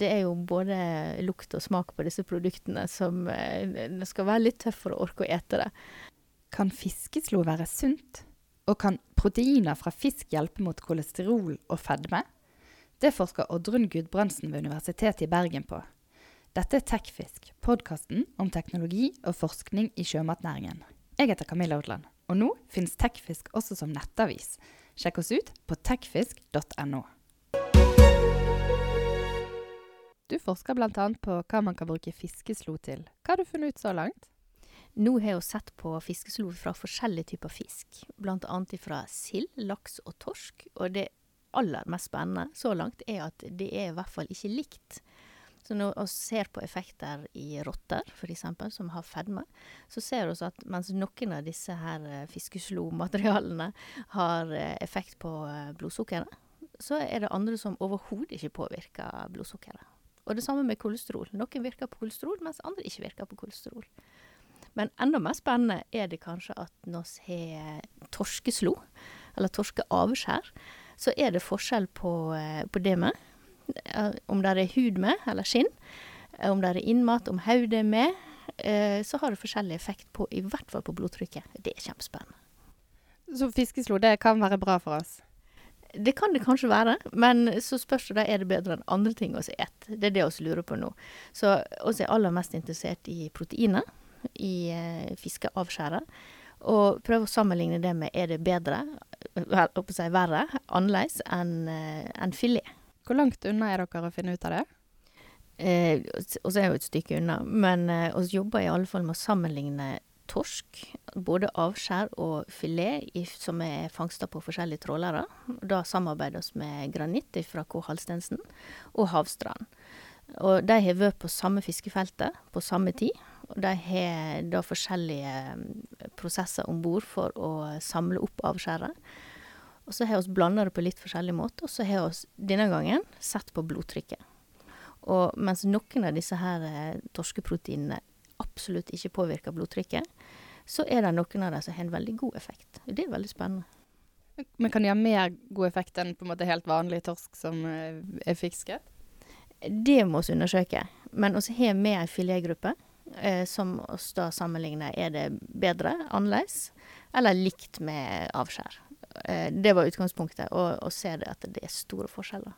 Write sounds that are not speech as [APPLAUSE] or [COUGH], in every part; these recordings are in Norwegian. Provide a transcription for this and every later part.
det er jo både lukt og smak på disse produktene som eh, Det skal være litt tøff for å orke å ete det. Kan fiskeslo være sunt? Og kan proteiner fra fisk hjelpe mot kolesterol og fedme? Det forsker Oddrun Gudbrandsen ved Universitetet i Bergen på. Dette er Tekfisk, podkasten om teknologi og forskning i sjømatnæringen. Jeg heter Camilla Odland, og nå finnes Tekfisk også som nettavis. Sjekk oss ut på tekfisk.no. Du forsker bl.a. på hva man kan bruke fiskeslo til. Hva har du funnet ut så langt? Nå har jeg sett på fiskeslo fra forskjellige typer fisk. Annet fra sild, laks og torsk. Og det aller mest spennende så langt er at det er i hvert fall ikke likt. Så når vi ser på effekter i rotter, f.eks., som har fedme, så ser vi at mens noen av disse her fiskeslomaterialene fiskeslo-materialene har eh, effekt på eh, blodsukkeret, så er det andre som overhodet ikke påvirker blodsukkeret. Og det samme med kolesterol. Noen virker på kolesterol, mens andre ikke virker på kolesterol. Men enda mer spennende er det kanskje at når vi har torskeslo, eller torskeavskjær, så er det forskjell på, eh, på det med. Om det er hud med, eller skinn. Om det er innmat, om hodet er med. Eh, så har det forskjellig effekt på i hvert fall på blodtrykket. Det er kjempespennende. Så fiskeslo det kan være bra for oss? Det kan det kanskje være, men så spørs det da er det bedre enn andre ting å spise. Det er det vi lurer på nå. Så vi er aller mest interessert i proteiner i eh, fiskeavskjæret. Og prøve å sammenligne det med er det bedre, vel, si verre, annerledes enn eh, en filet. Hvor langt unna er dere å finne ut av det? Eh, og så er jo et stykke unna, men eh, vi jobber i alle fall med å sammenligne torsk, både avskjær og filet, i, som er fangsta på forskjellige trålere. Da samarbeider vi med Granitt fra K. Halstensen og Havstrand. Og de har vært på samme fiskefeltet på samme tid. Og de har da forskjellige mm, prosesser om bord for å samle opp avskjæret. Og så har vi blanda det på litt forskjellig måte, og så har vi denne gangen sett på blodtrykket. Og mens noen av disse her eh, torskeproteinene absolutt ikke påvirker blodtrykket, så er det noen av dem som har en veldig god effekt. Det er veldig spennende. Men kan de ha mer god effekt enn på en måte helt vanlig torsk som eh, er fisket? Det må vi undersøke. Men vi har med en filetgruppe eh, som oss da sammenligner er det bedre, annerledes eller likt med avskjær. Eh, det var utgangspunktet, og, og ser det at det er store forskjeller.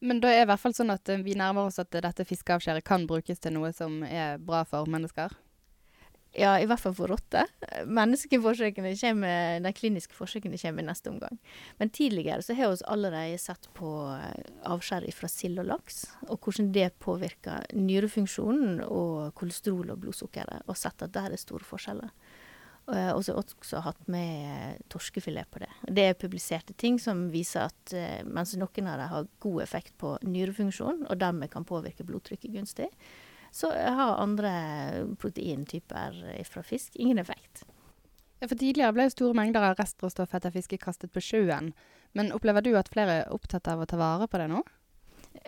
Men da er det i hvert fall sånn at eh, vi nærmer oss at dette fiskeavskjæret kan brukes til noe som er bra for mennesker? Ja, i hvert fall for rotter. Menneskeforsøkene kommer, De kliniske forsøkene kommer i neste omgang. Men tidligere så har vi allerede sett på eh, avskjær fra sild og laks, og hvordan det påvirker nyrefunksjonen og kolesterol og blodsukkeret, og sett at der er store forskjeller. Uh, og så har vi også hatt med torskefilet på det. Det er publiserte ting som viser at uh, mens noen av dem har god effekt på nyrefunksjon, og dermed kan påvirke blodtrykket gunstig, så har andre proteintyper fra fisk ingen effekt. Ja, for Tidligere ble store mengder av restråstoff etter fiske kastet på sjøen. Men opplever du at flere er opptatt av å ta vare på det nå?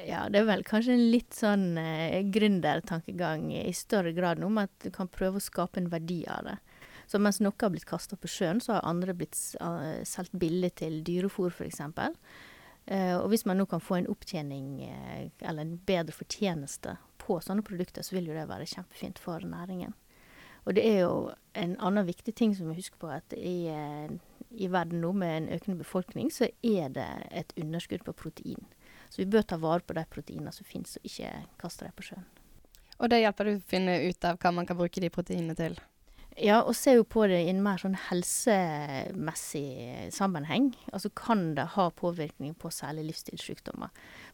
Ja, det er vel kanskje en litt sånn eh, gründertankegang i større grad nå, om at du kan prøve å skape en verdi av det. Så mens noe har blitt kasta på sjøen, så har andre blitt uh, solgt billig til dyrefôr, f.eks. Uh, og hvis man nå kan få en opptjening, uh, eller en bedre fortjeneste på sånne produkter, så vil jo det være kjempefint for næringen. Og det er jo en annen viktig ting som vi husker på, at i, uh, i verden nå med en økende befolkning, så er det et underskudd på protein. Så vi bør ta vare på de proteinene som finnes, og ikke kaste dem på sjøen. Og det hjelper du å finne ut av hva man kan bruke de proteinene til? Ja, og ser jo på det i en mer sånn helsemessig sammenheng. Altså kan det ha påvirkning på særlig livsstilssykdommer.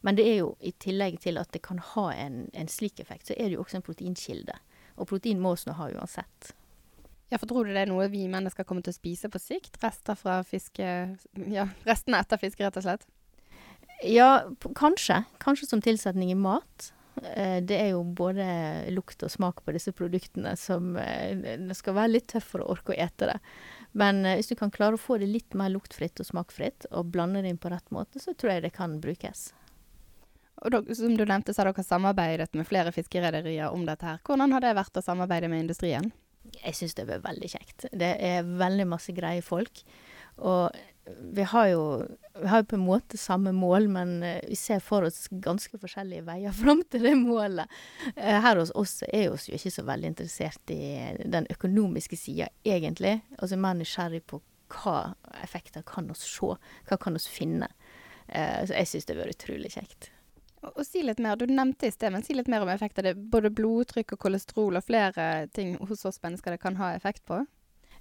Men det er jo i tillegg til at det kan ha en, en slik effekt, så er det jo også en proteinkilde. Og protein må vi ha uansett. Ja, for tror du det er noe vi mennesker kommer til å spise på sikt? Rester fra fiske... Ja, restene etter fiske, rett og slett? Ja, kanskje. Kanskje som tilsetning i mat. Eh, det er jo både lukt og smak på disse produktene som eh, Det skal være litt tøff for å orke å ete det. Men eh, hvis du kan klare å få det litt mer luktfritt og smakfritt, og blande det inn på rett måte, så tror jeg det kan brukes. Og da, som du nevnte, så har dere samarbeidet med flere fiskerederier om dette her. Hvordan har det vært å samarbeide med industrien? Jeg syns det har vært veldig kjekt. Det er veldig masse greie folk. Og vi har, jo, vi har på en måte samme mål, men eh, vi ser for oss ganske forskjellige veier [LAUGHS] fram til det målet. Eh, her hos oss er vi jo ikke så veldig interessert i den økonomiske sida, egentlig. Altså mer nysgjerrig på hva effekter kan oss se, hva kan oss finne. Eh, så jeg syns det har vært utrolig kjekt. Og, si litt mer, Du nevnte i sted, men si litt mer om effekter. Det både blodtrykk og kolesterol og flere ting hos oss mennesker det kan ha effekt på?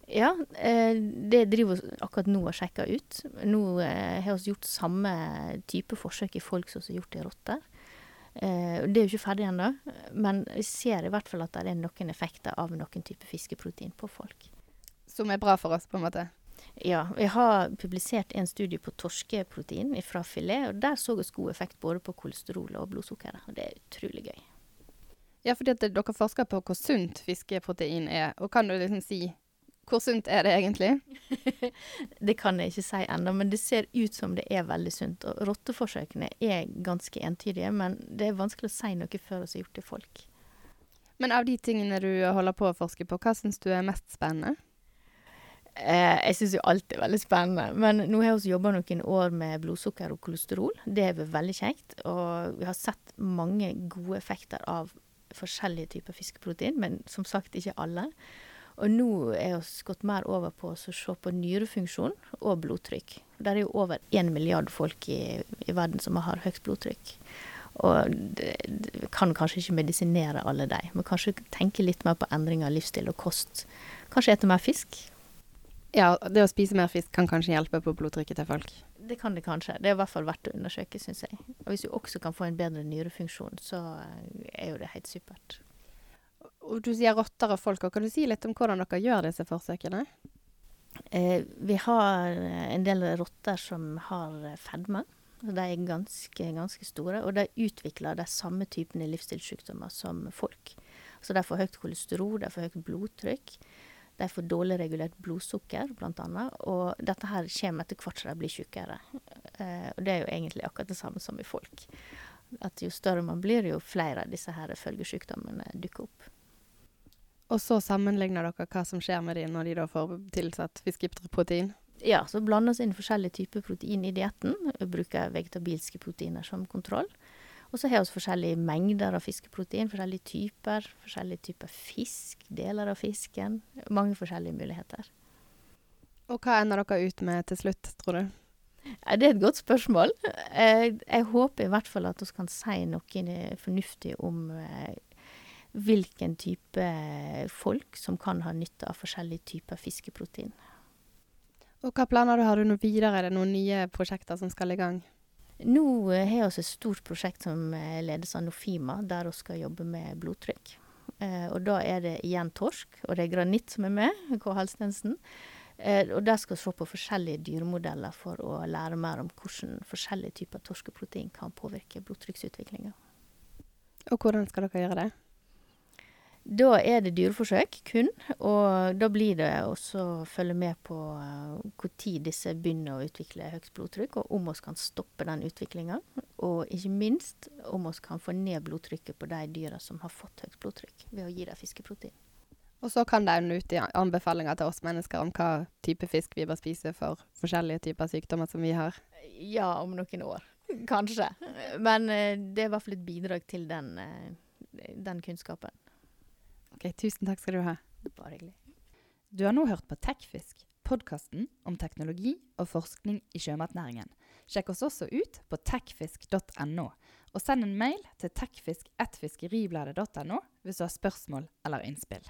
Ja, eh, det driver vi akkurat nå og sjekker ut. Nå eh, har vi gjort samme type forsøk i folk som vi har gjort i rotter. Eh, det er jo ikke ferdig ennå, men vi ser i hvert fall at det er noen effekter av noen type fiskeprotein på folk. Som er bra for oss, på en måte? Ja. Vi har publisert en studie på torskeprotein fra filet, og der så vi god effekt både på kolesterol og blodsukkeret. Og det er utrolig gøy. Ja, fordi at dere forsker på hvor sunt fiskeprotein er. Og kan du liksom si hvor sunt er det egentlig? [LAUGHS] det kan jeg ikke si ennå, men det ser ut som det er veldig sunt. Og rotteforsøkene er ganske entydige, men det er vanskelig å si noe før vi har gjort det i folk. Men av de tingene du holder på å forske på, hva syns du er mest spennende? Eh, jeg syns jo alt er veldig spennende. Men nå har vi jobba noen år med blodsukker og kolesterol. Det er veldig kjekt. Og vi har sett mange gode effekter av forskjellige typer fiskeprotein, men som sagt ikke alle. Og nå er vi gått mer over på å se på nyrefunksjon og blodtrykk. Det er jo over én milliard folk i, i, verden som har høyt blodtrykk. Og det, det kan kanskje ikke medisinere alle de, men kanskje tenke litt mer på endring av livsstil og kost. Kanskje ete mer fisk. Ja, det å spise mer fisk kan kanskje hjelpe på blodtrykket til folk? Det kan det kanskje. Det er i hvert fall verdt å undersøke, syns jeg. Og hvis du også kan få en bedre nyrefunksjon, så er jo det helt supert. Og du sier rotter og folk. og Kan du si litt om hvordan dere gjør disse forsøkene? Eh, vi har en del rotter som har fedme. De er ganske, ganske store. Og de utvikler de samme typene livsstilssykdommer som folk. Så de får høyt kolesterol, de får høyt blodtrykk. De får dårlig regulert blodsukker, bl.a. Og dette her kommer etter hvert som de blir sykere. Eh, og det er jo egentlig akkurat det samme som i folk. At jo større man blir, jo flere av disse her følgesykdommene dukker opp. Og så sammenligner dere hva som skjer med dem når de da får tilsatt fiskeprotein? Ja, så blandes inn forskjellige typer protein i dietten. Bruker vegetabilske proteiner som kontroll. Og så har vi forskjellige mengder av fiskeprotein, forskjellige typer. Forskjellige typer fisk, deler av fisken. Mange forskjellige muligheter. Og hva ender dere ut med til slutt, tror du? Ja, det er et godt spørsmål. Jeg, jeg håper i hvert fall at vi kan si noe fornuftig om eh, hvilken type folk som kan ha nytte av forskjellige typer fiskeprotein. Og Hva planer du har du nå videre? Er det noen nye prosjekter som skal i gang? Nå eh, har vi et stort prosjekt som eh, ledes av Nofima, der vi skal jobbe med blodtrykk. Eh, og Da er det igjen torsk, og det er granitt som er med, K. Halstensen. Og Der skal vi se på forskjellige dyremodeller for å lære mer om hvordan forskjellige typer torskeprotein kan påvirke blodtrykksutviklinga. Og hvordan skal dere gjøre det? Da er det dyreforsøk kun, og da blir det også å følge med på når tid disse begynner å utvikle høyt blodtrykk, og om vi kan stoppe den utviklinga. Og ikke minst om vi kan få ned blodtrykket på de dyra som har fått høyt blodtrykk, ved å gi dem fiskeprotein. Og så kan det ende ut i anbefalinger til oss mennesker om hva type fisk vi bør spise for forskjellige typer sykdommer som vi har? Ja, om noen år. Kanskje. Men uh, det er i hvert fall et bidrag til den, uh, den kunnskapen. Ok, Tusen takk skal du ha. Bare hyggelig. Du har nå hørt på Tekfisk, podkasten om teknologi og forskning i sjømatnæringen. Sjekk oss også ut på tekfisk.no, og send en mail til tekfisk1fiskeribladet.no hvis du har spørsmål eller innspill.